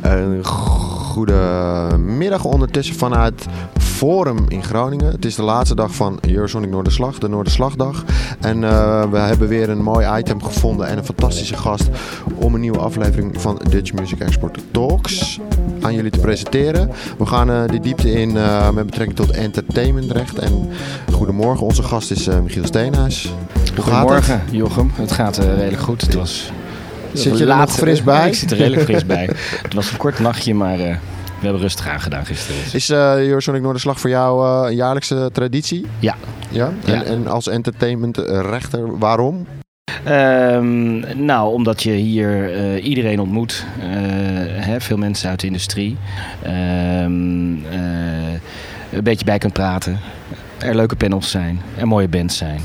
Een goede middag ondertussen vanuit Forum in Groningen. Het is de laatste dag van Eurosonic Noorderslag, de Noorderslagdag. En uh, we hebben weer een mooi item gevonden en een fantastische gast om een nieuwe aflevering van Dutch Music Export Talks aan jullie te presenteren. We gaan uh, de diepte in uh, met betrekking tot entertainmentrecht. En goedemorgen, onze gast is Michiel Steenhuis. Goedemorgen? Jochem. Het gaat redelijk goed. Het was Zit je nog fris bij? Ik zit er redelijk fris bij. Het was een kort nachtje, maar uh, we hebben rustig aangedaan gisteren. Is uh, Eurosonic Noorderslag voor jou uh, een jaarlijkse traditie? Ja. Ja? En, ja. en als entertainmentrechter, waarom? Um, nou, omdat je hier uh, iedereen ontmoet. Uh, hè, veel mensen uit de industrie. Um, uh, een beetje bij kunt praten. Er leuke panels zijn. Er mooie bands zijn.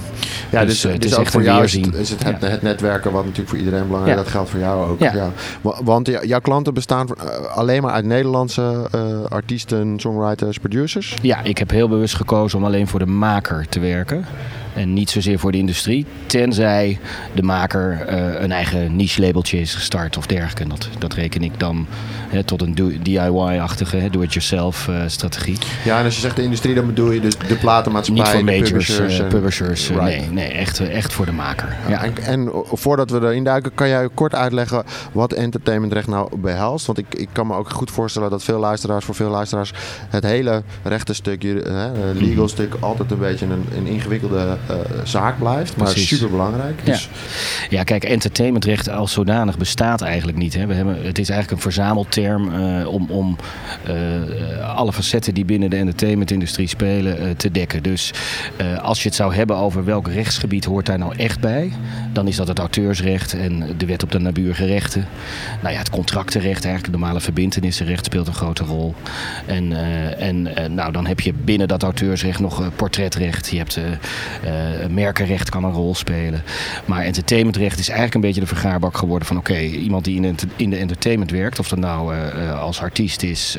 Ja, dus, dus het is ook echt voor jou is weerzien. het, is het, het, Ja. het netwerken wat natuurlijk voor iedereen belangrijk is. Ja. Dat geldt voor jou ook. Ja. Ja. Wa- Want jou- jouw klanten bestaan uh, alleen maar uit Nederlandse uh, artiesten, songwriters, producers? Ja, ik heb heel bewust gekozen om alleen voor de maker te werken. En niet zozeer voor de industrie. Tenzij de maker uh, een eigen niche-labeltje is gestart of dergelijke. En dat, dat reken ik dan hè, tot een do- DIY-achtige, do-it-yourself uh, strategie. Ja, en als je zegt de industrie, dan bedoel je dus de platenmaatschappij, Niet voor majors, publishers. uh, en- publishers Right. nee, nee echt, echt voor de maker. Ja, en, en voordat we erin duiken, kan jij kort uitleggen wat entertainmentrecht nou behelst? Want ik, ik kan me ook goed voorstellen dat veel luisteraars, voor veel luisteraars, het hele rechte stukje, hè, legal Mhm. stuk, altijd een beetje een, een ingewikkelde zaak blijft. Maar Precies. super belangrijk. Ja. Dus, Ja, kijk, entertainmentrecht als zodanig bestaat eigenlijk niet. Hè. We hebben, het is eigenlijk een verzamelterm uh, om, om uh, alle facetten die binnen de entertainmentindustrie spelen te dekken. Dus als je het zou hebben over welk rechtsgebied hoort daar nou echt bij, dan is dat het auteursrecht en de wet op de naburige rechten. Nou ja, het contractenrecht, eigenlijk het normale verbintenissenrecht speelt een grote rol. En, uh, en uh, nou, dan heb je binnen dat auteursrecht nog uh, portretrecht. Je hebt merkenrecht kan een rol spelen. Maar entertainmentrecht is eigenlijk een beetje de vergaarbak geworden van oké, okay, iemand die in, in de entertainment werkt, of dat nou uh, als artiest is,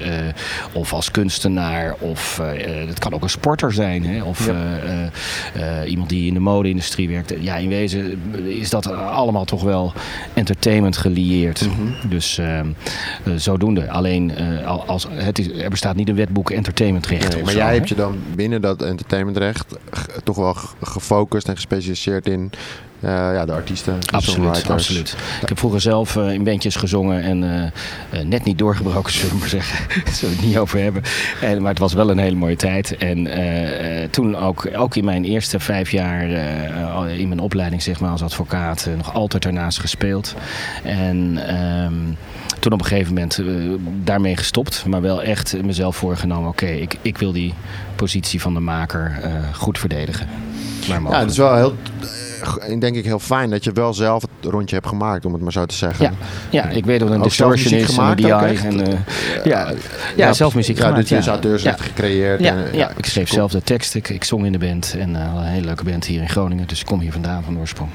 of als kunstenaar, of het kan ook een sporter zijn, hè? of Ja. iemand die in de mode-industrie werkt. Ja, in wezen is dat allemaal toch wel entertainment gelieerd. Mhm. Dus uh, zodoende. Alleen als, het is, er bestaat niet een wetboek entertainmentrecht. nee, maar jij hebt je dan binnen dat entertainmentrecht toch wel gefocust en gespecialiseerd in uh, ja, de artiesten, de Absoluut, absoluut. Ik heb vroeger zelf uh, in bandjes gezongen en uh, net niet doorgebroken, zullen we maar zeggen. Daar zullen we het niet over hebben. En, maar het was wel een hele mooie tijd. En toen ook, ook in mijn eerste vijf jaar in mijn opleiding zeg maar, als advocaat nog altijd ernaast gespeeld. En um, toen op een gegeven moment daarmee gestopt. Maar wel echt mezelf voorgenomen. Oké, okay, ik, ik wil die positie van de maker goed verdedigen. Ja, het is wel heel denk ik heel fijn dat je wel zelf het rondje hebt gemaakt, om het maar zo te zeggen. Ja, ja ik weet dat een distortion is, gemaakt DI. En, uh, Ja, ja, ja, zelf muziek ja, gemaakt. dus je is auteursrecht gecreëerd. Ja, en, ja, ja, ik schreef zelf de tekst, ik, ik zong in de band en uh, een hele leuke band hier in Groningen. Dus ik kom hier vandaan van oorsprong.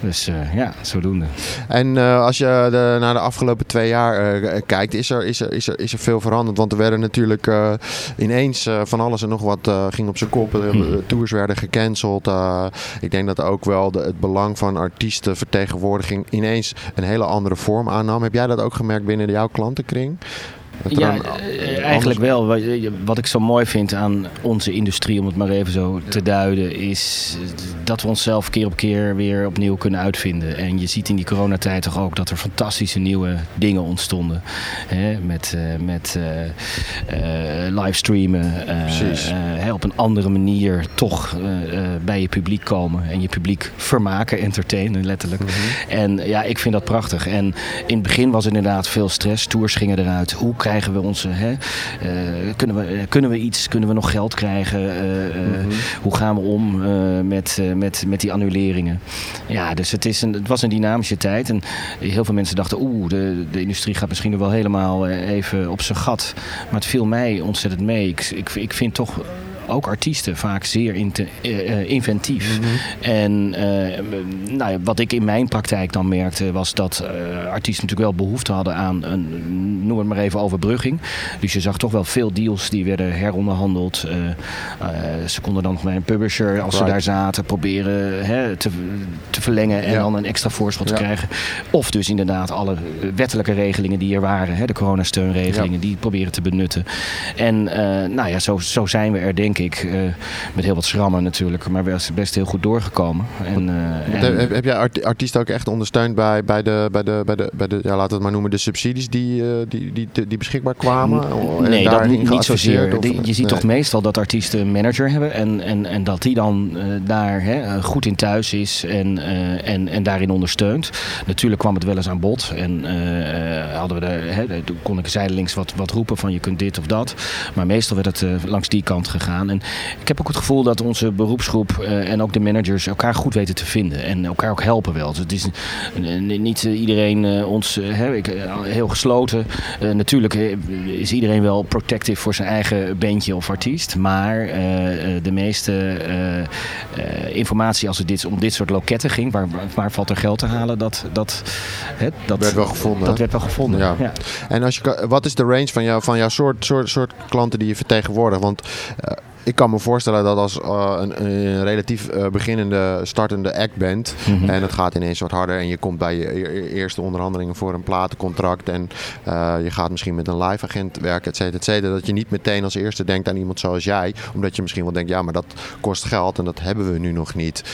Dus uh, ja, zodoende. En uh, als je de, naar de afgelopen twee jaar uh, kijkt, is er, is, er, is, er, is er veel veranderd? Want er werden natuurlijk ineens van alles en nog wat ging op zijn kop. Hmm. Tours werden gecanceld. ik denk dat ook wel het belang van artiestenvertegenwoordiging ineens een hele andere vorm aannam. Heb jij dat ook gemerkt binnen jouw klantenkring? Ja, uh, eigenlijk wel. Wat, ik zo mooi vind aan onze industrie, om het maar even zo te duiden, is dat we onszelf keer op keer weer opnieuw kunnen uitvinden. En je ziet in die coronatijd toch ook dat er fantastische nieuwe dingen ontstonden. Hè? Met, met uh, livestreamen, op een andere manier toch bij je publiek komen en je publiek vermaken, entertainen letterlijk. Mm-hmm. En ja, ik vind dat prachtig. En in het begin was inderdaad veel stress, tours gingen eruit. Hoe krijgen we onze. Hè, uh, kunnen, we, kunnen we iets, kunnen we nog geld krijgen? Uh, mm-hmm. Hoe gaan we om met, met, met die annuleringen? Ja, dus het, is een, het was een dynamische tijd. En heel veel mensen dachten, oeh, de, de industrie gaat misschien nog wel helemaal even op zijn gat. Maar het viel mij ontzettend mee. Ik, ik, ik vind toch ook artiesten vaak zeer inventief. Mhm. En nou ja, wat ik in mijn praktijk dan merkte was dat artiesten natuurlijk wel behoefte hadden aan een, noem het maar even, overbrugging. Dus je zag toch wel veel deals die werden heronderhandeld. ze konden dan bij een publisher, als ze daar zaten, proberen hè, te, te verlengen en dan een extra voorschot te krijgen. Of dus inderdaad alle wettelijke regelingen die er waren, hè, de coronasteunregelingen, die proberen te benutten. En nou ja, zo, zo zijn we er denk ik, uh, met heel wat schrammen natuurlijk, maar best, best heel goed doorgekomen. En, uh, en... Heb, heb jij artiesten ook echt ondersteund bij, bij de, bij de, bij de, bij de ja, laten we het maar noemen, de subsidies die, die, die, die, beschikbaar kwamen? Nee, dat niet, niet zozeer. Of, je ziet toch meestal dat artiesten een manager hebben en, en, en dat die dan daar hè, goed in thuis is en, en, en daarin ondersteunt. Natuurlijk kwam het wel eens aan bod en hadden we daar, hè, kon ik zijdelings wat, wat roepen van je kunt dit of dat. Maar meestal werd het uh, langs die kant gegaan. En ik heb ook het gevoel dat onze beroepsgroep uh, en ook de managers elkaar goed weten te vinden. En elkaar ook helpen wel. Dus het is niet iedereen ons ik, heel gesloten. natuurlijk is iedereen wel protective voor zijn eigen bandje of artiest. Maar de meeste informatie als het dit, om dit soort loketten ging, waar, waar valt er geld te halen, dat, dat, dat werd wel gevonden. Dat werd wel gevonden. Ja. ja. En als je, wat is de range van, jou, van jouw soort, soort, soort klanten die je vertegenwoordigt? Want uh, ik kan me voorstellen dat als uh, een, een, relatief uh, beginnende, startende act bent mm -hmm. en het gaat ineens wat harder en je komt bij je eerste onderhandelingen voor een platencontract en uh, je gaat misschien met een live agent werken, et cetera, et cetera, dat je niet meteen als eerste denkt aan iemand zoals jij, omdat je misschien wel denkt, ja, maar dat kost geld en dat hebben we nu nog niet.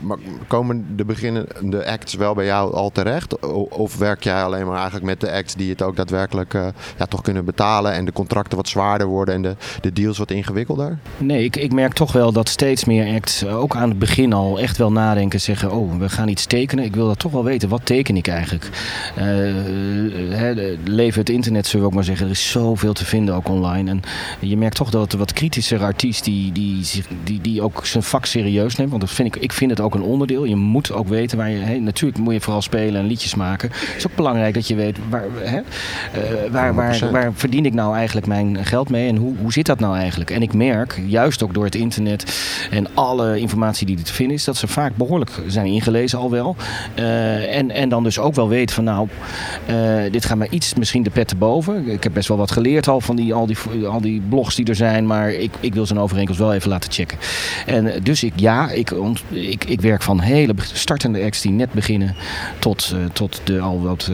maar komen de beginnende acts wel bij jou al terecht? of werk jij alleen maar eigenlijk met de acts die het ook daadwerkelijk ja, toch kunnen betalen en de contracten wat zwaarder worden en de, de deals wat ingewikkelder? Nee, ik, ik merk toch wel dat steeds meer acts eh, ook aan het begin al echt wel nadenken. Zeggen, oh, we gaan iets tekenen. Ik wil dat toch wel weten. Wat teken ik eigenlijk? Uh, leven het internet, zullen we ook maar zeggen. Er is zoveel te vinden ook online. En je merkt toch dat er wat kritischer artiest die, die, die, die ook zijn vak serieus neemt. Want dat vind ik, ik vind het ook een onderdeel. Je moet ook weten waar je... Natuurlijk moet je vooral spelen en liedjes maken. Het is ook belangrijk dat je weet waar, uh, waar, waar, waar verdien ik nou eigenlijk mijn geld mee. En hoe, hoe zit dat nou eigenlijk? En ik merk juist ook door het internet en alle informatie die er te vinden is, dat ze vaak behoorlijk zijn ingelezen al wel. Uh, en, en dan dus ook wel weten van nou, uh, dit gaat mij iets misschien de pet te boven. Ik heb best wel wat geleerd al van die, al, die, al die blogs die er zijn, maar ik, ik wil zo'n overeenkomst wel even laten checken. En dus ik, ja, ik, ik, ik werk van hele startende acts die net beginnen tot, uh, tot de al wat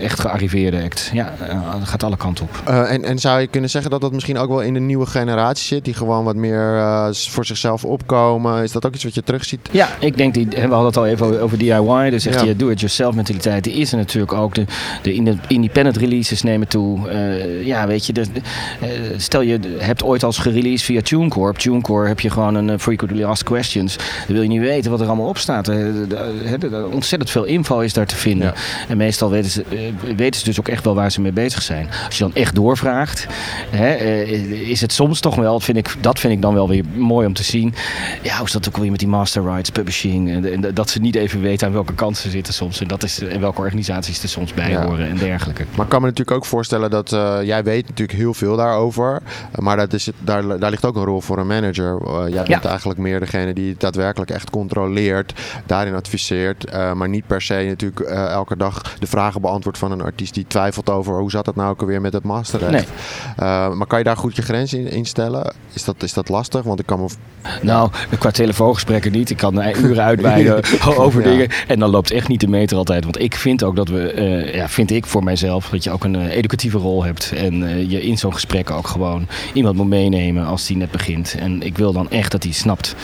echt gearriveerde act. Ja, dat gaat alle kanten op. en, en zou je kunnen zeggen dat dat misschien ook wel in de nieuwe generatie zit, die gewoon wat meer uh, voor zichzelf opkomen. Is dat ook iets wat je terugziet? Ja, ik denk, die, we hadden het al even over, DIY. Dus echt ja. die do-it-yourself mentaliteit. Die is er natuurlijk ook. De, de independent releases nemen toe. Uh, ja, weet je, de, uh, stel je hebt ooit als gereleased via TuneCore. Op TuneCore heb je gewoon een frequently asked questions. Dan wil je niet weten wat er allemaal op staat. ontzettend veel info is daar te vinden. Ja. En meestal weten ze, weten ze dus ook echt wel waar ze mee bezig zijn. Als je dan echt doorvraagt, hè, is het soms toch wel, vind ik, dat vind ik dan wel weer mooi om te zien. Ja, hoe is dat ook weer met die master rights, publishing. En, en, dat ze niet even weten aan welke kant ze zitten soms. En, dat is, en welke organisaties er soms bij horen en dergelijke. Maar ik kan me natuurlijk ook voorstellen dat uh, jij weet natuurlijk heel veel daarover. Maar dat is, daar, daar ligt ook een rol voor een manager. Uh, jij bent ja. eigenlijk meer degene die het daadwerkelijk echt controleert. Daarin adviseert. Uh, maar niet per se natuurlijk elke dag de vragen beantwoordt van een artiest die twijfelt over hoe zat het nou ook alweer met het masterrecht. Nee. maar kan je daar goed je grens in, in stellen? Is dat, is dat lastig? Want ik kan me... Nou, qua telefoongesprekken niet. Ik kan uren uitweiden over ja. dingen. En dan loopt echt niet de meter altijd. Want ik vind ook dat we, uh, ja, vind ik voor mijzelf, dat je ook een uh, educatieve rol hebt. En uh, je in zo'n gesprek ook gewoon iemand moet meenemen als die net begint. En ik wil dan echt dat hij snapt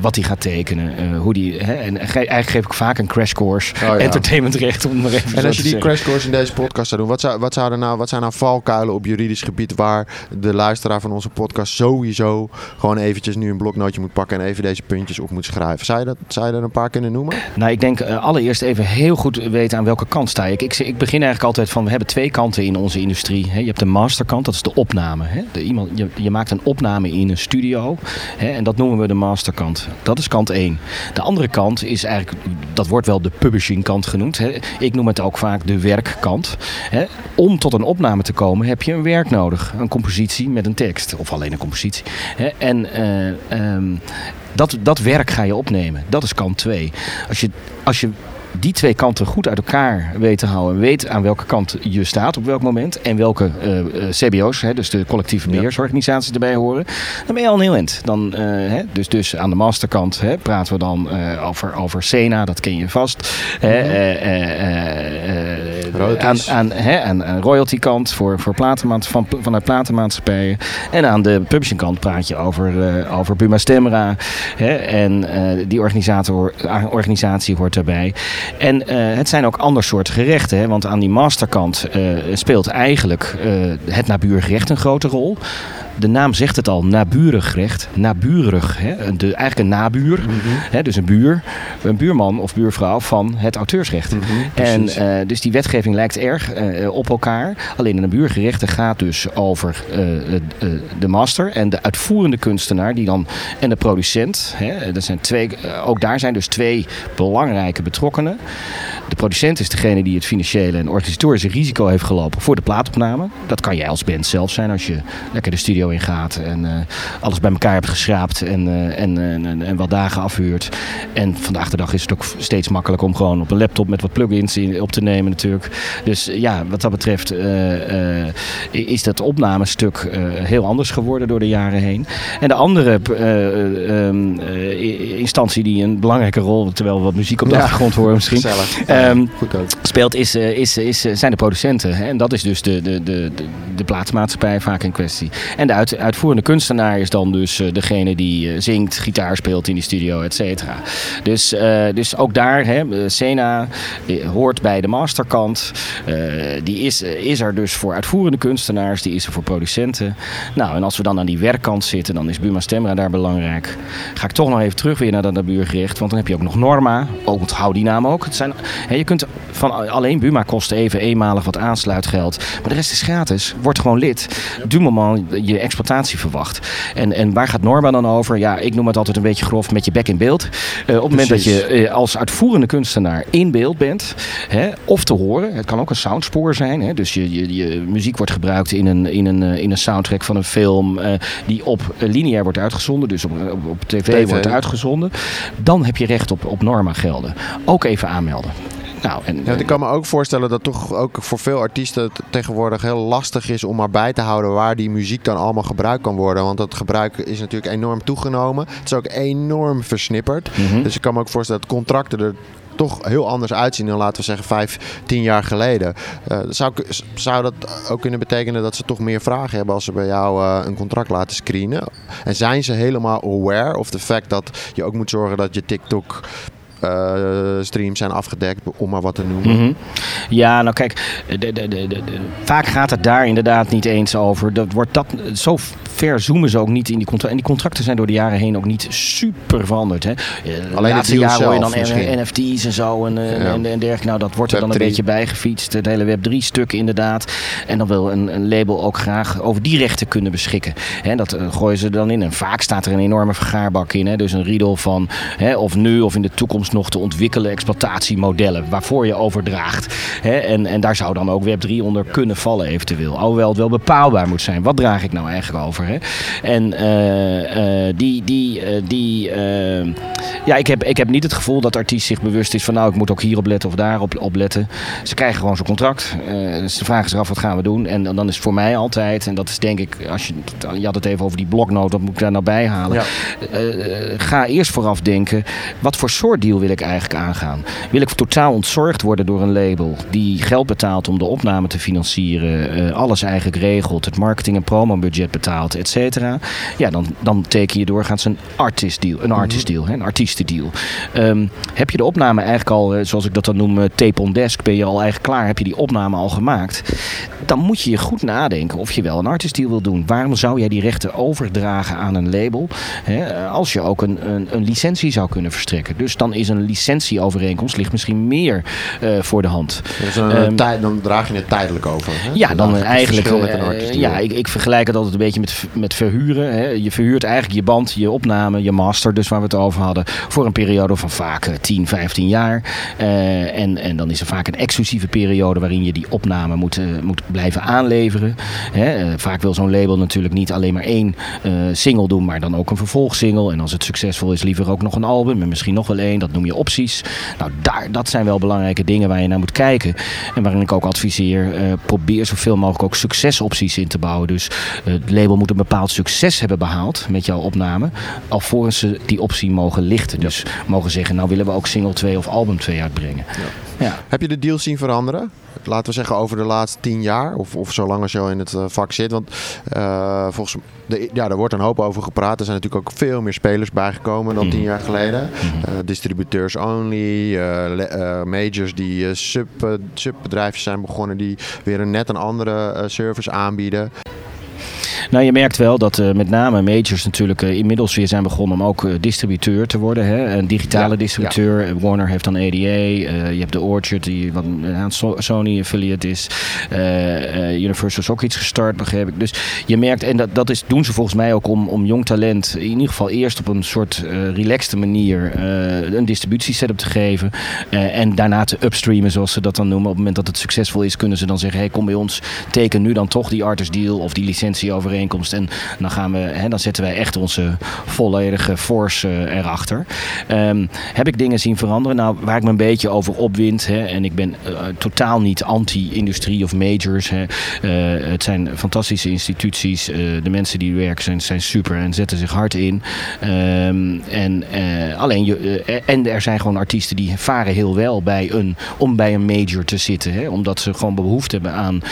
wat hij gaat tekenen. hoe die, hè, en eigenlijk geef ik vaak een crash course. Oh, ja. Entertainmentrecht om maar even En als je die crash course in deze podcast zou doen, wat, zou, wat, zouden nou, wat zijn nou valkuilen op juridisch gebied waar de luisteraar van onze podcast sowieso gewoon eventjes nu een bloknootje moet pakken en even deze puntjes op moet schrijven. Zou je, dat, zou je een paar kunnen noemen? Nou, ik denk uh, allereerst even heel goed weten aan welke kant sta ik. ik. Ik begin eigenlijk altijd van, we hebben twee kanten in onze industrie. Je hebt de masterkant, dat is de opname. De, iemand, je, je, maakt een opname in een studio en dat noemen we de masterkant. Dat is kant 1. De andere kant is eigenlijk, dat wordt wel de publishing kant genoemd. Ik noem het ook vaak de werkkant. Om tot een opname te komen heb je een werk nodig. Een compositie met een tekst. Of alleen een compositie. En ehm, dat, dat werk ga je opnemen. Dat is kant 2. Als je, als je die twee kanten goed uit elkaar weet te houden. En weet aan welke kant je staat op welk moment. En welke uh, eh, eh, CBO's, hè, dus de collectieve beheersorganisaties erbij horen. Dan ben je al een heel eind. Dan, uh, hè, dus, dus aan de masterkant hè, praten we dan uh, over, over Sena, dat ken je vast. Hè, aan, aan, hè, aan, aan royalty kant voor, voor platenmaat, van, vanuit platenmaatschappijen. En aan de publishing kant praat je over, over Buma Stemra. Hè, en die organisator, organisatie hoort daarbij. En uh, het zijn ook ander soort gerechten. Hè? Want aan die masterkant uh, speelt eigenlijk uh, het nabuurgerecht een grote rol de naam zegt het al, naburig gerecht. Naburig, hè? De, eigenlijk een nabuur. Mhm. hè? Dus een buur, een buurman of buurvrouw van het auteursrecht. Mhm, en uh, dus die wetgeving lijkt erg uh, op elkaar. Alleen een nabuurgerechte gaat dus over uh, de master en de uitvoerende kunstenaar die dan, en de producent. Hè? Dat zijn twee, ook daar zijn dus twee belangrijke betrokkenen. De producent is degene die het financiële en organisatorische risico heeft gelopen voor de plaatopname. Dat kan jij als band zelf zijn als je lekker de studio in gaat en uh, alles bij elkaar hebt geschraapt en, uh, en, en, en, wat dagen afhuurt. En vandaag de dag is het ook steeds makkelijker om gewoon op een laptop met wat plugins in, op te nemen natuurlijk. Dus ja, wat dat betreft is dat opnamestuk heel anders geworden door de jaren heen. En de andere um, instantie die een belangrijke rol, terwijl we wat muziek op de ja. achtergrond horen misschien. Um, speelt is, is, is, zijn de producenten. En dat is dus de, de, de, de, plaatsmaatschappij vaak in kwestie. En uit, uitvoerende kunstenaar is dan dus uh, degene die uh, zingt, gitaar speelt in die studio, et cetera. Dus, uh, dus ook daar, hè, Sena hoort bij de masterkant. die is, is er dus voor uitvoerende kunstenaars, die is er voor producenten. Nou, en als we dan aan die werkkant zitten, dan is Buma Stemra daar belangrijk. Ga ik toch nog even terug weer naar dat buurgericht, want dan heb je ook nog Norma. Ook onthoud die naam ook. Het zijn, hè, je kunt van alleen Buma kosten even eenmalig wat aansluitgeld. Maar de rest is gratis. Word gewoon lid. Du moment je exploitatie verwacht. En, en waar gaat Norma dan over? Ja, ik noem het altijd een beetje grof met je bek in beeld. Uh, op het moment dat je uh, als uitvoerende kunstenaar in beeld bent, hè, of te horen, het kan ook een soundspoor zijn. Hè, dus je, je, je muziek wordt gebruikt in een, in een, in een soundtrack van een film uh, die op lineair wordt uitgezonden, dus op, op, op tv, TV, wordt uitgezonden. Dan heb je recht op, op Norma gelden. Ook even aanmelden. Nou, en, ja, ik kan me ook voorstellen dat toch ook voor veel artiesten het tegenwoordig heel lastig is om maar bij te houden waar die muziek dan allemaal gebruikt kan worden. Want dat gebruik is natuurlijk enorm toegenomen. Het is ook enorm versnipperd. Mhm. Dus ik kan me ook voorstellen dat contracten er toch heel anders uitzien dan laten we zeggen vijf, tien jaar geleden. Uh, zou, zou dat ook kunnen betekenen dat ze toch meer vragen hebben als ze bij jou uh, een contract laten screenen? En zijn ze helemaal aware of the fact dat je ook moet zorgen dat je TikTok streams zijn afgedekt, om maar wat te noemen. Mm -hmm. Ja, nou kijk, de, de, de, vaak gaat het daar inderdaad niet eens over. Dat wordt dat, zo ver zoomen ze ook niet in die contracten. En die contracten zijn door de jaren heen ook niet super veranderd. Hè. De Alleen laatste jaar hoor je dan misschien. NFT's en zo en, en, en, dergelijke. Nou, dat wordt er dan een beetje bijgefietst. Het hele Web3 stuk inderdaad. En dan wil een, een, label ook graag over die rechten kunnen beschikken. Hè, dat gooien ze dan in. En vaak staat er een enorme vergaarbak in. Hè. Dus een riedel van hè, of nu of in de toekomst nog te ontwikkelen exploitatiemodellen waarvoor je overdraagt. Hè? En, en daar zou dan ook Web3 onder kunnen vallen eventueel. Alhoewel het wel bepaalbaar moet zijn. Wat draag ik nou eigenlijk over? Hè? En uh, uh, die, die, uh, die ja, ik heb, ik heb niet het gevoel dat artiest zich bewust is van nou, ik moet ook hierop letten of daarop op letten. Ze krijgen gewoon zo'n contract. dus ze vragen zich af wat gaan we doen. En dan is het voor mij altijd, en dat is denk ik, als je, je had het even over die bloknoot, wat moet ik daar nou bij halen? ga eerst vooraf denken, wat voor soort deal wil ik eigenlijk aangaan? Wil ik totaal ontzorgd worden door een label die geld betaalt om de opname te financieren, alles eigenlijk regelt, het marketing- en promobudget betaalt, et cetera? Ja, dan, dan teken je doorgaans een artist deal, een artist deal, een artiest deal. Um, heb je de opname eigenlijk al, eh, zoals ik dat dan noem, eh, tape on desk, ben je al eigenlijk klaar, heb je die opname al gemaakt? Dan moet je je goed nadenken of je wel een artist deal wil doen. Waarom zou jij die rechten overdragen aan een label hè, als je ook een, een, een licentie zou kunnen verstrekken? Dus dan is is een licentieovereenkomst ligt misschien meer voor de hand. Dus um, dan draag je het tijdelijk over. Hè? Ja, dan eigenlijk. ja, ik, ik vergelijk het altijd een beetje met, met verhuren. Hè. Je verhuurt eigenlijk je band, je opname, je master, dus waar we het over hadden, voor een periode van vaak 10, 15 jaar. en, en dan is er vaak een exclusieve periode waarin je die opname moet, moet blijven aanleveren. Hè. vaak wil zo'n label natuurlijk niet alleen maar één single doen, maar dan ook een vervolgsingle. En als het succesvol is, liever ook nog een album en misschien nog wel één. Dat noem je opties. Nou, daar, dat zijn wel belangrijke dingen waar je naar moet kijken. En waarin ik ook adviseer, uh, probeer zoveel mogelijk ook succesopties in te bouwen. Dus uh, het label moet een bepaald succes hebben behaald met jouw opname. Alvorens ze die optie mogen lichten. Dus mogen zeggen, nou willen we ook single 2 of album 2 uitbrengen. Ja. Ja. Heb je de deal zien veranderen? laten we zeggen over de laatste tien jaar. Of, of zolang als je al in het eh, vak zit. Want uh, volgens de, ja, er wordt een hoop over gepraat. Er zijn natuurlijk ook veel meer spelers bijgekomen dan tien mhm. jaar geleden. Uh, distributeurs only, majors die sub, subbedrijfjes zijn begonnen die weer een net een andere service aanbieden. Nou, je merkt wel dat uh, met name majors natuurlijk uh, inmiddels weer zijn begonnen om ook uh, distributeur te worden. Hè? Een digitale distributeur. Ja. Warner heeft dan ADA. je hebt de Orchard, die wat een Sony affiliate is. Universal is ook iets gestart, begreep ik. Dus je merkt, en dat, dat is, doen ze volgens mij ook om, om jong talent in ieder geval eerst op een soort relaxte manier een distributiesetup te geven. en daarna te upstreamen, zoals ze dat dan noemen. Op het moment dat het succesvol is, kunnen ze dan zeggen: hey, kom bij ons, teken nu dan toch die artist deal of die licentie over en dan, gaan we, hè, dan zetten wij echt onze volledige force uh, erachter. Um, heb ik dingen zien veranderen? Nou, waar ik me een beetje over opwind. Hè, en ik ben uh, totaal niet anti-industrie of majors. Hè. Uh, het zijn fantastische instituties. de mensen die werken zijn, zijn super en zetten zich hard in. Um, en, alleen je, en er zijn gewoon artiesten die varen heel wel bij een, om bij een major te zitten. Hè, omdat ze gewoon behoefte hebben aan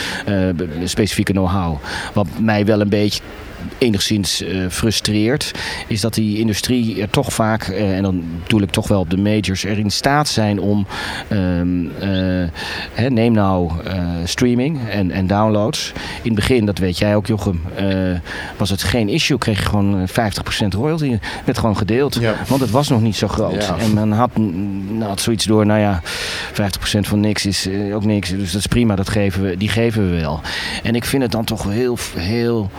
specifieke know-how. Wat mij wel een beetje beetje enigszins uh, frustreert, is dat die industrie er toch vaak, uh, en dan bedoel ik toch wel op de majors, er in staat zijn om, um, uh, hè, neem nou streaming en, en downloads. In het begin, dat weet jij ook Jochem, was het geen issue, kreeg je gewoon 50% royalty. werd gewoon gedeeld, ja. want het was nog niet zo groot. Ja. En men had, nou, had zoiets door, nou ja, 50% van niks is ook niks, dus dat is prima, dat geven we, die geven we wel. En ik vind het dan toch heel, heel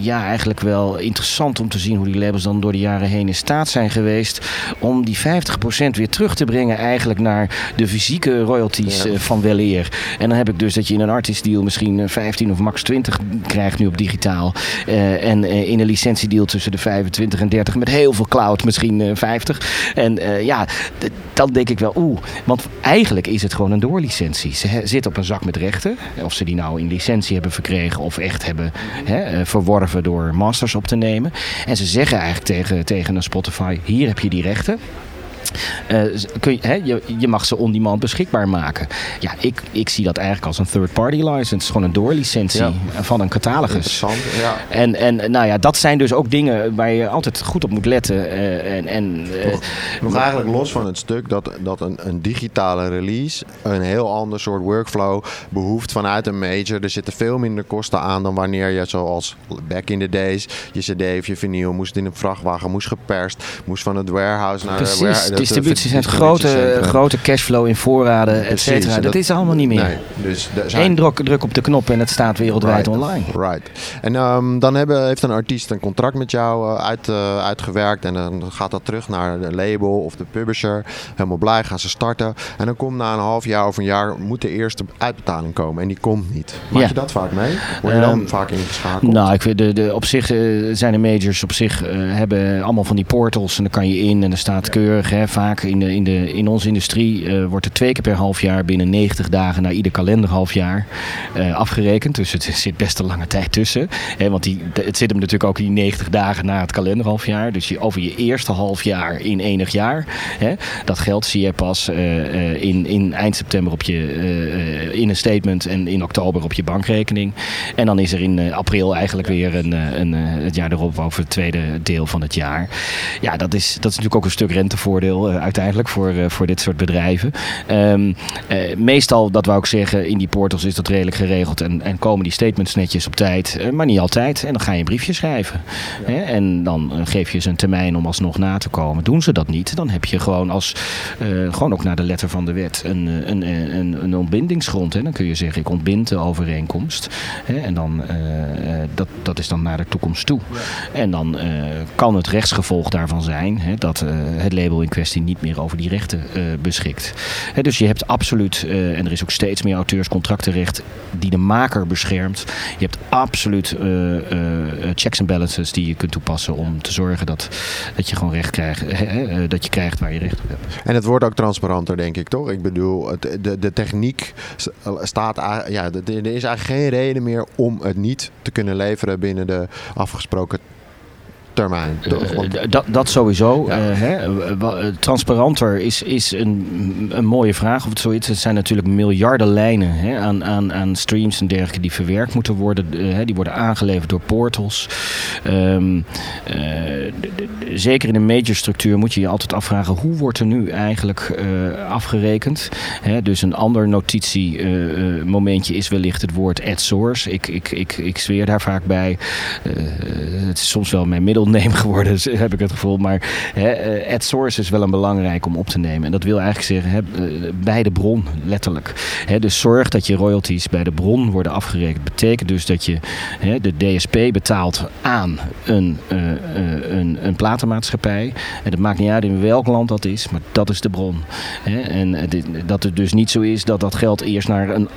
ja, eigenlijk wel interessant om te zien hoe die labels dan door de jaren heen in staat zijn geweest om die 50% weer terug te brengen eigenlijk naar de fysieke royalties ja. Eh, van weleer. En dan heb ik dus dat je in een artist deal misschien 15 eh, of max 20 krijgt nu op digitaal. Uh, en in een licentiedeal tussen de 25 en 30 met heel veel cloud misschien uh, 50. En ja, dan denk ik wel oeh, want eigenlijk is het gewoon een doorlicentie. Ze zitten op een zak met rechten. Of ze die nou in licentie hebben verkregen of echt hebben hè, door masters op te nemen. En ze zeggen eigenlijk tegen, tegen een Spotify: hier heb je die rechten. Uh, kun je, hè, je, je, mag ze on-demand beschikbaar maken. Ja, ik, ik zie dat eigenlijk als een third-party license. Gewoon een doorlicentie van een catalogus. Ja. En, en nou ja, dat zijn dus ook dingen waar je altijd goed op moet letten. Uh, en, en, uh, Nog eigenlijk los van het stuk dat, dat een, een digitale release een heel ander soort workflow behoeft vanuit een major. Er zitten veel minder kosten aan dan wanneer je zoals back in the days je cd of je vinyl moest in een vrachtwagen, moest geperst, moest van het warehouse naar Precies. warehouse distributie zijn grote, grote cashflow in voorraden, et cetera. Dat, dat, is allemaal niet meer. Nee, dus zijn... Eén druk, druk op de knop en het staat wereldwijd online. Right. En um, dan hebben, heeft een artiest een contract met jou uh, uit, uh, uitgewerkt. En dan gaat dat terug naar de label of de publisher. Helemaal blij, gaan ze starten. En dan komt na een half jaar of een jaar moet de eerste uitbetaling komen. En die komt niet. Maak ja. je dat vaak mee? Word je dan um, vaak ingeschakeld? Nou, ik vind de, de, op zich uh, zijn de majors op zich hebben allemaal van die portals. En dan kan je in en er staat keurig hè, vaak in, de, in, de, in onze industrie uh, wordt er twee keer per half jaar binnen 90 dagen naar ieder kalenderhalfjaar uh, afgerekend. Dus het zit best een lange tijd tussen. Hè, want die, het zit hem natuurlijk ook in die 90 dagen na het kalenderhalfjaar. Dus je, over je eerste half jaar in enig jaar. Hè, dat geld zie je pas uh, in, in eind september op je, in een statement en in oktober op je bankrekening. En dan is er in april eigenlijk weer een, een, het jaar erop over het tweede deel van het jaar. Ja, dat is, dat is natuurlijk ook een stuk rentevoordeel voordeel uiteindelijk voor, voor dit soort bedrijven. Um, meestal, dat wou ik zeggen, in die portals is dat redelijk geregeld en, en komen die statements netjes op tijd, maar niet altijd. En dan ga je een briefje schrijven. Hè? En dan geef je ze een termijn om alsnog na te komen. Doen ze dat niet, dan heb je gewoon als, gewoon ook naar de letter van de wet, een, een, een, een ontbindingsgrond. Hè? Dan kun je zeggen, ik ontbind de overeenkomst. Hè? En dan, dat, dat is dan naar de toekomst toe. En dan kan het rechtsgevolg daarvan zijn hè, dat het label in kwestie niet meer over die rechten beschikt. dus je hebt absoluut, en er is ook steeds meer auteurscontractenrecht die de maker beschermt. Je hebt absoluut checks en balances die je kunt toepassen om te zorgen dat, dat je gewoon recht krijgt, dat je krijgt waar je recht op hebt. En het wordt ook transparanter, denk ik, toch? Ik bedoel, de, de techniek staat, ja, er is eigenlijk geen reden meer om het niet te kunnen leveren binnen de afgesproken termijn. Uh, dat, dat sowieso. Ja. Uh, hè. Transparanter is, is een, een mooie vraag of het zoiets. Het zijn natuurlijk miljarden lijnen hè, aan, aan, aan streams en dergelijke die verwerkt moeten worden. Uh, die worden aangeleverd door portals. Um, zeker in een major structuur moet je je altijd afvragen hoe wordt er nu eigenlijk afgerekend. Hè, dus een ander notitiemomentje is wellicht het woord at source. Ik, ik, ik, ik zweer daar vaak bij. het is soms wel mijn middel geworden, heb ik het gevoel. Maar hè, eh, at source is wel een belangrijk om op te nemen. En dat wil eigenlijk zeggen, hè, eh, bij de bron, letterlijk. Hè, dus zorg dat je royalties bij de bron worden afgerekend. Betekent dus dat je hè, de DSP betaalt aan een, uh, een, een platenmaatschappij. En het maakt niet uit in welk land dat is, maar dat is de bron. Hè, en dat het dus niet zo is dat dat geld eerst naar een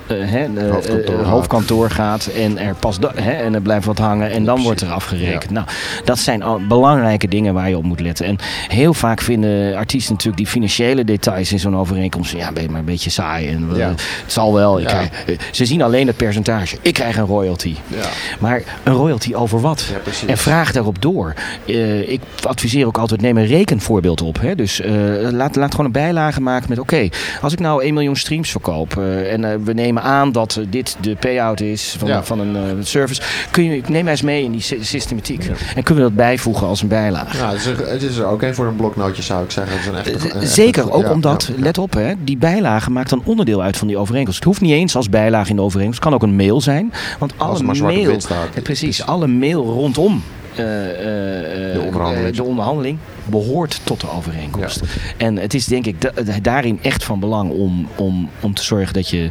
hoofdkantoor, hoofdkantoor, gaat en er pas hè, en er blijft wat hangen en dan wordt er afgerekend. Nou, dat zijn zijn belangrijke dingen waar je op moet letten. En heel vaak vinden artiesten natuurlijk die financiële details in zo'n overeenkomst. Ja, ben je maar een beetje saai. En Het zal wel. Ja. Krijg, eh, ze zien alleen het percentage. Ik krijg een royalty. Ja. Maar een royalty over wat? en vraag daarop door. Uh, ik adviseer ook altijd: neem een rekenvoorbeeld op. Hè? Dus uh, laat, laat gewoon een bijlage maken met: oké, als ik nou 1 miljoen streams verkoop. en we nemen aan dat dit de payout is van, van een service. Kun je, neem mij eens mee in die systematiek. En kunnen we dat bijvoegen als een bijlage. Ja, het is er, ook een voor een bloknootje zou ik zeggen. Het is een echte, Zeker, ook omdat, let op, hè, die bijlage maakt een onderdeel uit van die overeenkomst. Het hoeft niet eens als bijlage in de overeenkomst. Het kan ook een mail zijn. Want alle mail, precies, alle mail rondom uh, uh, de, onderhandeling. de, onderhandeling. behoort tot de overeenkomst. En het is denk ik daarin echt van belang om, om, om te zorgen dat je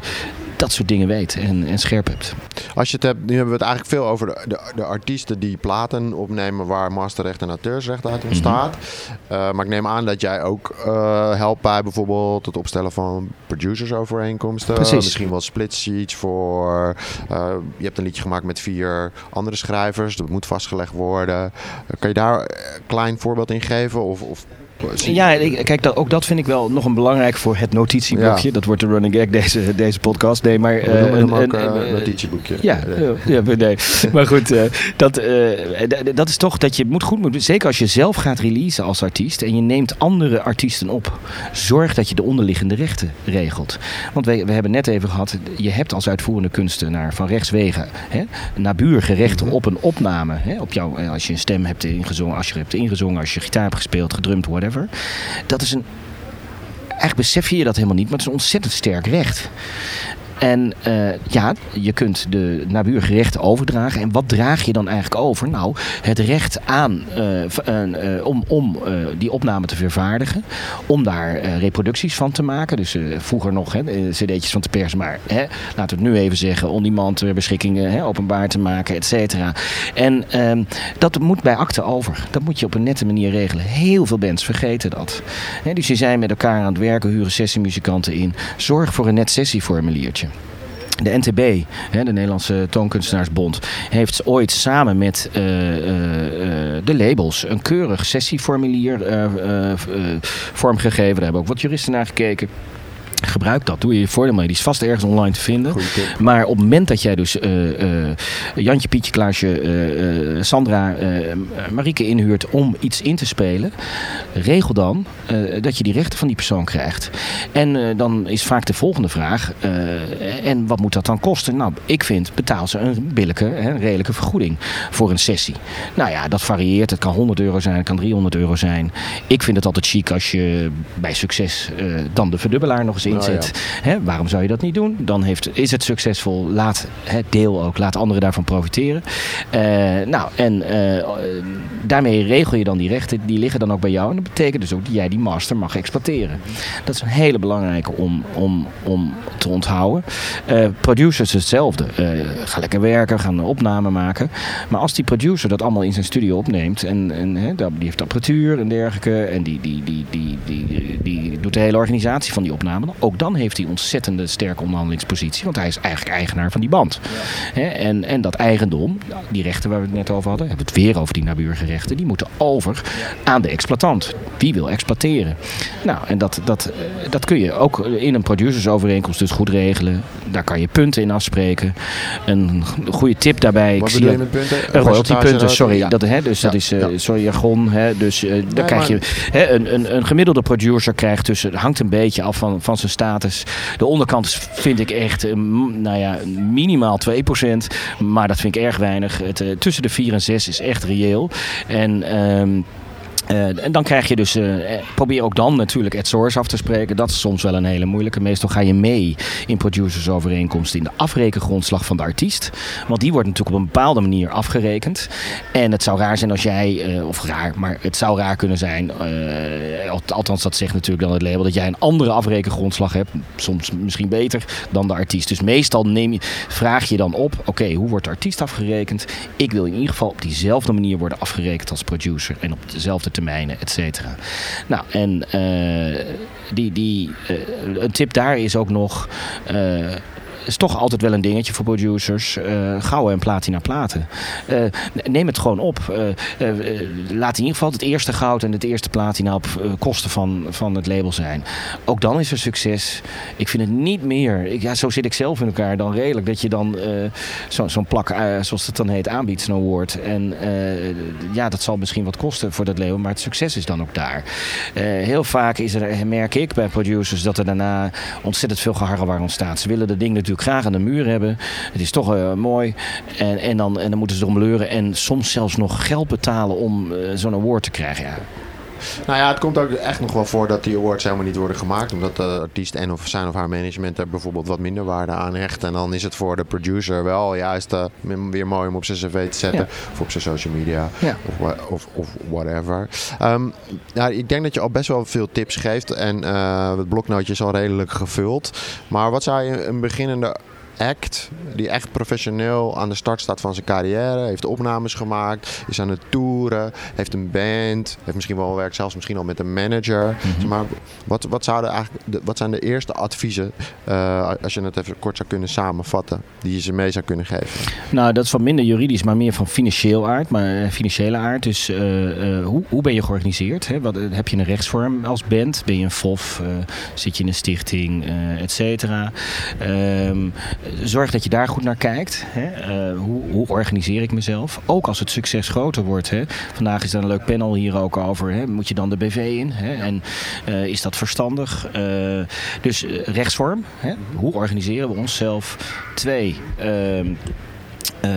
dat soort dingen weet en, en scherp hebt. Als je het hebt, nu hebben we het eigenlijk veel over de, de, de artiesten die platen opnemen waar masterrecht en auteursrecht uit ontstaat. Mhm. uh, maar ik neem aan dat jij ook uh, helpt bij bijvoorbeeld het opstellen van producersovereenkomsten. Precies. Misschien wel split sheets voor. Uh, je hebt een liedje gemaakt met vier andere schrijvers. Dat moet vastgelegd worden. kan je daar een klein voorbeeld in geven? Of, of ja, kijk, dat, ook dat vind ik wel nog een belangrijk voor het notitieboekje. Dat wordt de running gag deze, deze podcast. Nee, maar... Uh, een, een, een, notitieboekje. Ja, ja, nee. maar goed, uh, dat, uh, dat is toch dat je moet goed moet... Zeker als je zelf gaat releasen als artiest en je neemt andere artiesten op. Zorg dat je de onderliggende rechten regelt. Want we, we hebben net even gehad, je hebt als uitvoerende kunstenaar van rechtswegen hè, naburige rechten mhm. op een opname. Hè, op jou, als je een stem hebt ingezongen, als je hebt ingezongen, als je gitaar hebt gespeeld, gedrumd, whatever. Dat is een. Eigenlijk besef je dat helemaal niet, maar het is een ontzettend sterk recht. En uh, ja, je kunt de naburige rechten overdragen. En wat draag je dan eigenlijk over? Nou, het recht aan uh, uh, om, om die opname te vervaardigen. Om daar reproducties van te maken. Dus vroeger nog hè, cd'tjes van te persen. Maar hè, laten we het nu even zeggen. On-demand beschikkingen hè, openbaar te maken, et cetera. En ehm, dat moet bij akte over. Dat moet je op een nette manier regelen. Heel veel bands vergeten dat. Dus je zijn met elkaar aan het werken, huren sessiemuzikanten in. Zorg voor een net sessieformuliertje. De NTB, de Nederlandse Toonkunstenaarsbond, heeft ooit samen met uh, uh, de labels een keurig sessieformulier vormgegeven. Daar hebben ook wat juristen naar gekeken. Gebruik dat. Doe je je voordeel mee. Die is vast ergens online te vinden. Maar op het moment dat jij dus uh, uh, Jantje, Pietje, Klaasje, uh, Sandra, Marieke inhuurt om iets in te spelen, regel dan dat je die rechten van die persoon krijgt. En dan is vaak de volgende vraag: en wat moet dat dan kosten? Nou, ik vind betaal ze een billijke, hè, redelijke vergoeding voor een sessie. Nou ja, dat varieert. Het kan 100 euro zijn, het kan 300 euro zijn. Ik vind het altijd chic als je bij succes dan de verdubbelaar nog eens Nou ja. waarom zou je dat niet doen? Dan heeft, is het succesvol. Laat het deel ook. Laat anderen daarvan profiteren. Uh, nou, en uh, daarmee regel je dan die rechten. Die liggen dan ook bij jou. En dat betekent dus ook dat jij die master mag exploiteren. Dat is een hele belangrijke om, om, om te onthouden. Uh, producers hetzelfde. ga lekker werken, gaan een opname maken. Maar als die producer dat allemaal in zijn studio opneemt. En, en die heeft apparatuur en dergelijke. En die, die, die, die, die, die doet de hele organisatie van die opname. Ook dan heeft hij ontzettende sterke onderhandelingspositie. Want hij is eigenlijk eigenaar van die band. en, en dat eigendom, die rechten waar we het net over hadden, hebben we het weer over die nabuurgerechten, die moeten over aan de exploitant. Wie wil exploiteren? Nou, en dat, dat, dat kun je ook in een producersovereenkomst dus goed regelen. Daar kan je punten in afspreken. Een goede tip daarbij. Wat bedoel je met punten? Royalty-punten, sorry. Ja. Dat, dus dat is, uh, sorry, jargon. dus uh, daar krijg je een, een, een gemiddelde producer krijgt tussen, hangt een beetje af van, van zijn status. De onderkant vind ik echt, uh, nou ja, minimaal 2%. Maar dat vind ik erg weinig. Het, tussen de 4 en 6 is echt reëel. En... Um, uh, en dan krijg je dus, uh, probeer ook dan natuurlijk het source af te spreken. Dat is soms wel een hele moeilijke. Meestal ga je mee in producersovereenkomsten in de afrekengrondslag van de artiest. Want die wordt natuurlijk op een bepaalde manier afgerekend. En het zou raar zijn als jij, of raar, maar het zou raar kunnen zijn. althans, dat zegt natuurlijk dan het label, dat jij een andere afrekengrondslag hebt. Soms misschien beter dan de artiest. Dus meestal neem je, vraag je dan op, oké, hoe wordt de artiest afgerekend? Ik wil in ieder geval op diezelfde manier worden afgerekend als producer. En op dezelfde termijnen, et cetera. Nou, en uh, die, die, uh, een tip daar is ook nog. Is toch altijd wel een dingetje voor producers. Uh, gouden en platina platen. Uh, neem het gewoon op. Uh, laat in ieder geval het eerste goud en het eerste platina op kosten van, van het label zijn. Ook dan is er succes. Ik vind het niet meer. Ik, ja, zo zit ik zelf in elkaar dan redelijk. Dat je dan zo'n zo plak, zoals het dan heet, aanbiedt, zo'n award. En ja, dat zal misschien wat kosten voor dat label. Maar het succes is dan ook daar. heel vaak is er, merk ik bij producers dat er daarna ontzettend veel geharrewar ontstaat. Ze willen de ding natuurlijk graag aan de muur hebben. Het is toch uh, mooi. En, en, dan, en dan moeten ze erom leuren. En soms zelfs nog geld betalen om uh, zo'n award te krijgen. Ja. Nou ja, het komt ook echt nog wel voor dat die awards helemaal niet worden gemaakt. Omdat de artiest en of zijn of haar management er bijvoorbeeld wat minder waarde aan hecht. En dan is het voor de producer wel juist uh, weer mooi om op zijn cv te zetten. Ja. Of op zijn social media. Ja. Of, of, of, whatever. Um, nou, ik denk dat je al best wel veel tips geeft. En uh, het bloknootje is al redelijk gevuld. Maar wat zou je een beginnende act die echt professioneel aan de start staat van zijn carrière. Heeft opnames gemaakt, is aan het toeren, heeft een band, heeft misschien wel werk zelfs misschien al met een manager. Mm-hmm. Maar wat, wat, zouden eigenlijk, de, wat zijn de eerste adviezen, uh, als je het even kort zou kunnen samenvatten, die je ze mee zou kunnen geven? Nou, dat is wat minder juridisch, maar meer van financieel aard, maar financiële aard. Dus uh, uh, hoe, hoe ben je georganiseerd? Hè? Wat, heb je een rechtsvorm als band? Ben je een FOF? zit je in een stichting, et cetera? Um, zorg dat je daar goed naar kijkt. Hè? Uh, hoe, hoe, organiseer ik mezelf? Ook als het succes groter wordt. Hè? Vandaag is er een leuk panel hier ook over. Hè? Moet je dan de BV in? Hè? En uh, is dat verstandig? Uh, dus rechtsvorm. Hoe organiseren we onszelf? Twee. Uh,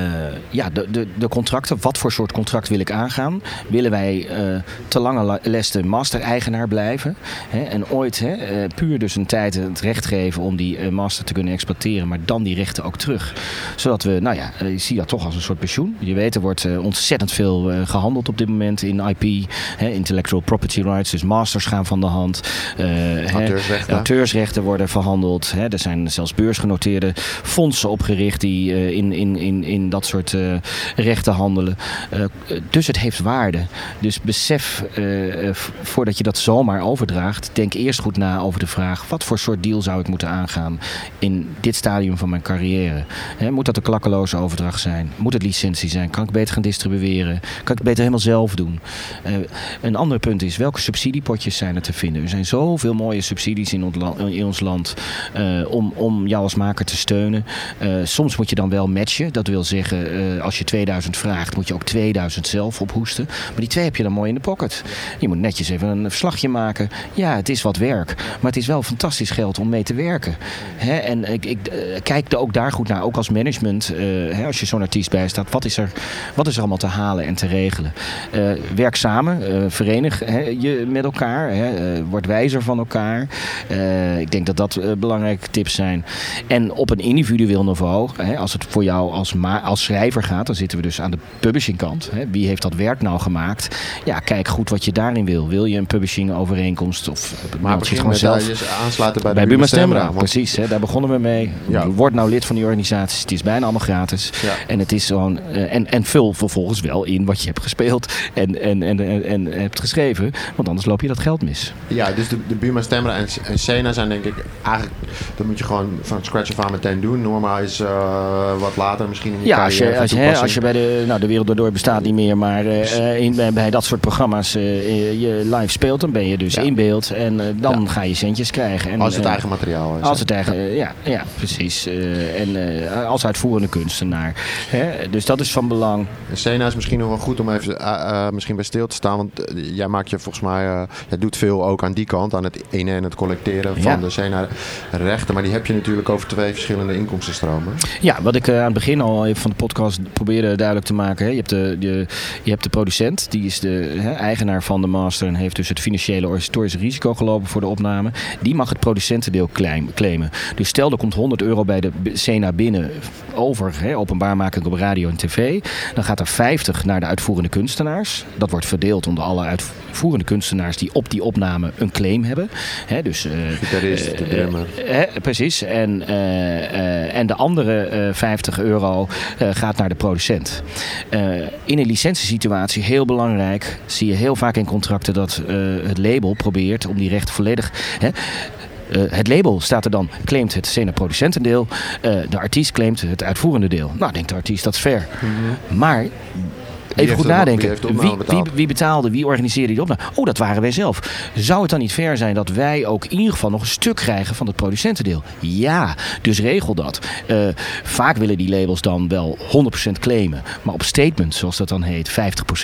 ja, de, de, de, contracten. Wat voor soort contract wil ik aangaan? Willen wij uh, te lange les master-eigenaar blijven? Hè? En ooit hè, uh, puur dus een tijd het recht geven om die master te kunnen exploiteren, maar dan die rechten ook terug. Zodat we, nou ja, je ziet dat toch als een soort pensioen. Je weet, er wordt ontzettend veel gehandeld op dit moment in IP, hè, intellectual property rights, dus masters gaan van de hand. auteursrechten. Hè, auteursrechten worden verhandeld. Hè. Er zijn zelfs beursgenoteerde fondsen opgericht die in, in, in in dat soort uh, rechten handelen. dus het heeft waarde. Dus besef voordat je dat zomaar overdraagt, denk eerst goed na over de vraag: wat voor soort deal zou ik moeten aangaan in dit stadium van mijn carrière? moet dat een klakkeloze overdracht zijn? Moet het licentie zijn? Kan ik beter gaan distribueren? Kan ik beter helemaal zelf doen? een ander punt is welke subsidiepotjes zijn er te vinden? Er zijn zoveel mooie subsidies in ons land, om, om jou als maker te steunen. Soms moet je dan wel matchen. Dat wil zeggen, uh, als je 2000 vraagt, moet je ook 2000 zelf ophoesten. Maar die twee heb je dan mooi in de pocket. Je moet netjes even een verslagje maken. Ja, het is wat werk. Maar het is wel fantastisch geld om mee te werken. Hè? En ik, ik uh, kijk er ook daar goed naar. Ook als management, hè, als je zo'n artiest bijstaat. Wat is, er, wat is er allemaal te halen en te regelen? werk samen. verenig hè, je met elkaar. Hè? word wijzer van elkaar. ik denk dat dat belangrijke tips zijn. En op een individueel niveau, hè, als het voor jou als, als schrijver gaat, dan zitten we dus aan de publishing kant. Hè. Wie heeft dat werk nou gemaakt? Ja, kijk goed wat je daarin wil. Wil je een publishing overeenkomst of maar je gewoon zelf aansluiten bij, bij Buma Stemra? Precies, hè, daar begonnen we mee. Ja. Word nou lid van die organisaties. Het is bijna allemaal gratis. Ja. En het is gewoon uh, en, en vul vervolgens wel in wat je hebt gespeeld en, en, en, en, en, hebt geschreven, want anders loop je dat geld mis. Ja, dus de, de Buma Stemra en, en Sena zijn denk ik eigenlijk, dan moet je gewoon van scratch af aan meteen doen. Norma is uh, wat later misschien in je Ja, als je, als, je, als je bij de, nou de wereld door bestaat niet meer, maar uh, in, bij dat soort programma's uh, je live speelt, dan ben je dus in beeld en dan ga je centjes krijgen. En, als het eigen materiaal is. Als het eigen, ja, ja, precies. en als uitvoerende kunstenaar. Hè? Dus dat is van belang. En Sena is misschien nog wel goed om even misschien bij stil te staan, want jij maakt je volgens mij, jij doet veel ook aan die kant, aan het in- en het collecteren van de Sena rechten, maar die heb je natuurlijk over twee verschillende inkomstenstromen. Ja, wat ik aan het begin al even van de podcast probeerde duidelijk te maken. Hè. Je, hebt de, de, je hebt de producent, die is de hè, eigenaar van de master en heeft dus het financiële organisatorische risico gelopen voor de opname. Die mag het producentendeel claimen. Dus stel er komt 100 euro bij de Sena binnen over hè, openbaarmaking op radio en tv. Dan gaat er 50 naar de uitvoerende kunstenaars. Dat wordt verdeeld onder alle uitvoerende kunstenaars die op die opname een claim hebben. Hè, dus, uh, Gitarist, de drummer. precies. En uh, uh, en de andere 50 eh, euro gaat naar de producent. in een licentiesituatie, heel belangrijk, zie je heel vaak in contracten dat het label probeert om die rechten volledig. Hè, uh, het label staat er dan, claimt het scène-producentendeel. Uh, de artiest claimt het uitvoerende deel. Nou, denkt de artiest, dat is fair. Mm -hmm. Maar Even goed nadenken. Wie, wie, wie, betaalde, wie organiseerde die opname? Oh, dat waren wij zelf. Zou het dan niet fair zijn dat wij ook in ieder geval nog een stuk krijgen van het producentendeel? Ja, dus regel dat. Uh, vaak willen die labels dan wel 100% claimen, maar op statement, zoals dat dan heet,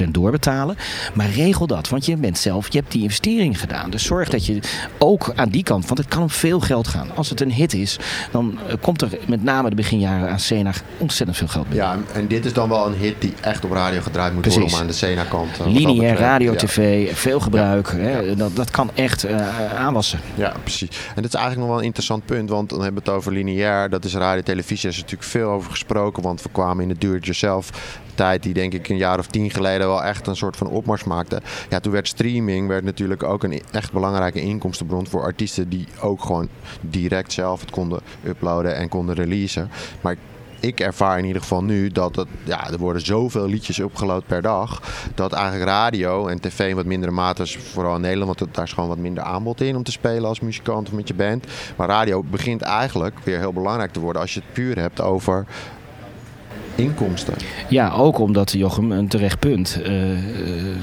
50% doorbetalen. Maar regel dat, want je bent zelf, je hebt die investering gedaan. Dus zorg dat je ook aan die kant, want het kan om veel geld gaan. Als het een hit is, dan uh, komt er met name de beginjaren aan Sena ontzettend veel geld binnen. Ja, en dit is dan wel een hit die echt op radio gedraaid moet Precies. worden om aan de Sena-kant. Uh, Lineair radio, tv, veel gebruik. Ja. Hè, dat, dat kan echt uh, aanwassen. Ja, precies. En dat is eigenlijk nog wel een interessant punt, want dan hebben we het over lineair. Dat is radio, televisie, is natuurlijk veel over gesproken, want we kwamen in de do-it-yourself tijd die denk ik een jaar of tien geleden wel echt een soort van opmars maakte. Ja, toen werd streaming werd natuurlijk ook een echt belangrijke inkomstenbron voor artiesten die ook gewoon direct zelf het konden uploaden en konden releasen. Maar ik ervaar in ieder geval nu dat het, ja, er worden zoveel liedjes opgeload per dag. Dat eigenlijk radio en tv in wat mindere mate is, vooral in Nederland, want daar is gewoon wat minder aanbod in om te spelen als muzikant of met je band. Maar radio begint eigenlijk weer heel belangrijk te worden als je het puur hebt over inkomsten. Ja, ook omdat Jochem een terecht punt. Uh,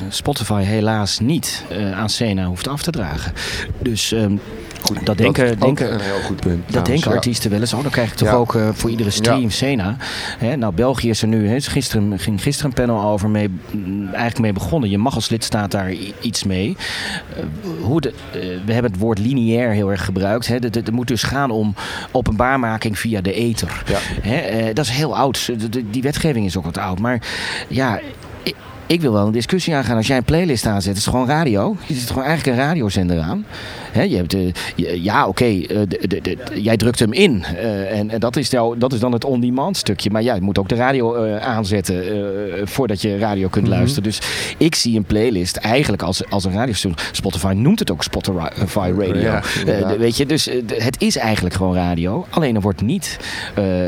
Spotify helaas niet uh, aan Sena hoeft af te dragen. Dus um, Goed, dat denken, denken, een heel goed punt. Dat denken artiesten wel eens. Oh, dan krijg ik toch ook uh, voor iedere stream. Sena. Hè, nou, België is er nu. Hè, gisteren ging gisteren een panel over mee, mm, eigenlijk mee begonnen. Je mag als lidstaat daar iets mee. Uh, hoe de, uh, we hebben het woord lineair heel erg gebruikt. Hè. Het moet dus gaan om openbaarmaking via de ether. Hè, dat is heel oud. De, de, die wetgeving is ook wat oud. Maar ja, ik wil wel een discussie aangaan. Als jij een playlist aanzet, is het gewoon radio. Je zit gewoon eigenlijk een radiozender aan. Je hebt, uh, ja, oké, okay, uh, jij drukt hem in. Uh, en, en dat, is jou, dat is dan het on-demand stukje. Maar ja, je moet ook de radio aanzetten voordat je radio kunt mm -hmm. luisteren. Dus ik zie een playlist eigenlijk als, als een radiostation. Spotify noemt het ook Spotify Radio. Ja, weet je, dus het is eigenlijk gewoon radio. Alleen er wordt niet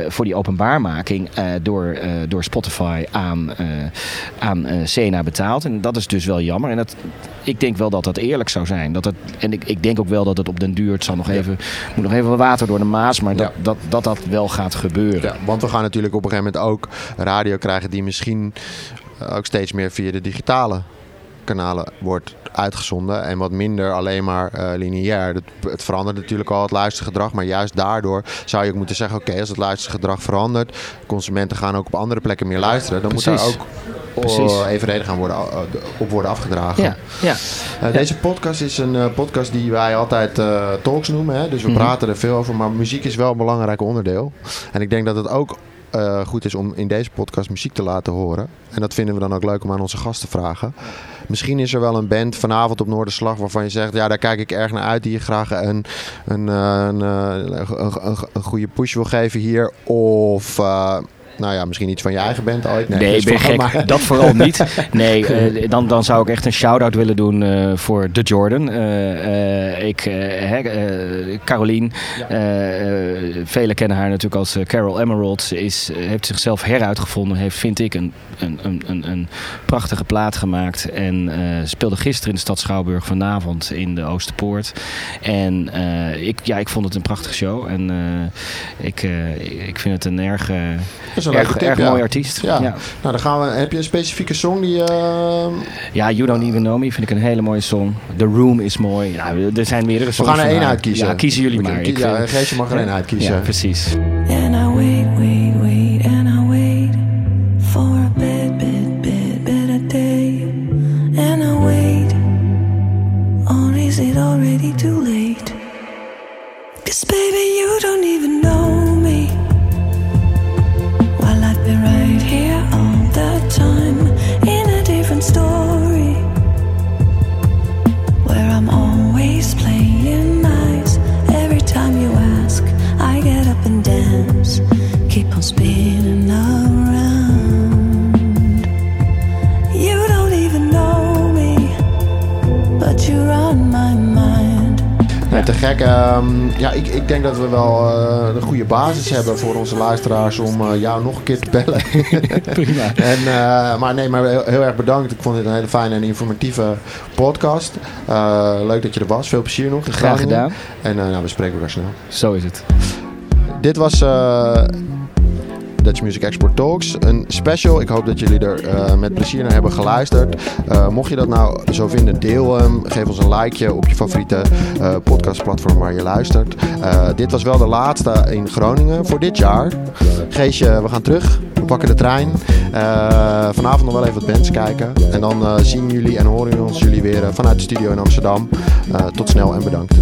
voor die openbaarmaking door, door Spotify aan, aan Sena betaald. En dat is dus wel jammer. En dat, ik denk wel dat dat eerlijk zou zijn. Dat het, en ik, ik denk ook wel dat het op den duur, het zal nog even, moet nog even wat water door de Maas, maar dat, dat, dat dat wel gaat gebeuren. Ja, want we gaan natuurlijk op een gegeven moment ook radio krijgen die misschien ook steeds meer via de digitale kanalen wordt uitgezonden en wat minder alleen maar uh, lineair. Het, het, verandert natuurlijk al het luistergedrag, maar juist daardoor zou je ook moeten zeggen: oké, als het luistergedrag verandert, consumenten gaan ook op andere plekken meer luisteren, dan Precies. moet daar ook Precies. evenredig gaan worden, op worden afgedragen. Ja, ja. Uh, deze podcast is een uh, podcast die wij altijd talks noemen. Hè? Dus we mm -hmm. praten er veel over, maar muziek is wel een belangrijk onderdeel. En ik denk dat het ook uh, goed is om in deze podcast muziek te laten horen. En dat vinden we dan ook leuk om aan onze gasten te vragen. Misschien is er wel een band vanavond op Noorderslag waarvan je zegt: ja, daar kijk ik erg naar uit. Die je graag een, een, een, een, een goede push wil geven hier. Of. Nou ja, misschien iets van je eigen band ooit. Nee, nee ben gek. Maar. Dat vooral niet. Nee, uh, dan, dan zou ik echt een shout-out willen doen uh, voor The Jordan. Uh, ik, Caroline, velen kennen haar natuurlijk als Carol Emerald. Ze is, heeft zichzelf heruitgevonden. Heeft, vind ik, een, een, een, een prachtige plaat gemaakt. En speelde gisteren in de stad Schouwburg vanavond in de Oosterpoort. En ik, ja, ik vond het een prachtige show. En ik, ik vind het een erg een erg, tip, erg ja. mooi artiest. Ja. ja. Nou, dan gaan we. Heb je een specifieke song die. Uh... Ja, You Don't Even Know Me vind ik een hele mooie song. The Room is mooi. Nou, er zijn meerdere songs. We gaan er één uitkiezen. Ja, kiezen jullie maar. Ik ja. Geesje mag er één uitkiezen. Ja, precies. And I wait, wait, wait, and I wait for a bit, bit, bit, better day. And I wait, or is it already too late? Cause baby, you don't even Um, ja, ik, ik denk dat we wel uh, een goede basis hebben voor onze luisteraars om uh, jou nog een keer te bellen. Prima. en, uh, maar nee, maar heel, heel, erg bedankt. Ik vond dit een hele fijne en informatieve podcast. leuk dat je er was. Veel plezier nog. Graag gedaan. En nou, we spreken elkaar snel. Zo is het. Dit was Dutch Music Export Talks. Een special. Ik hoop dat jullie er uh, met plezier naar hebben geluisterd. Uh, mocht je dat nou zo vinden, deel hem. Geef ons een likeje op je favoriete uh, podcastplatform waar je luistert. dit was wel de laatste in Groningen voor dit jaar. Geesje, we gaan terug. We pakken de trein. vanavond nog wel even wat bands kijken. En dan zien jullie en horen ons jullie weer vanuit de studio in Amsterdam. tot snel en bedankt.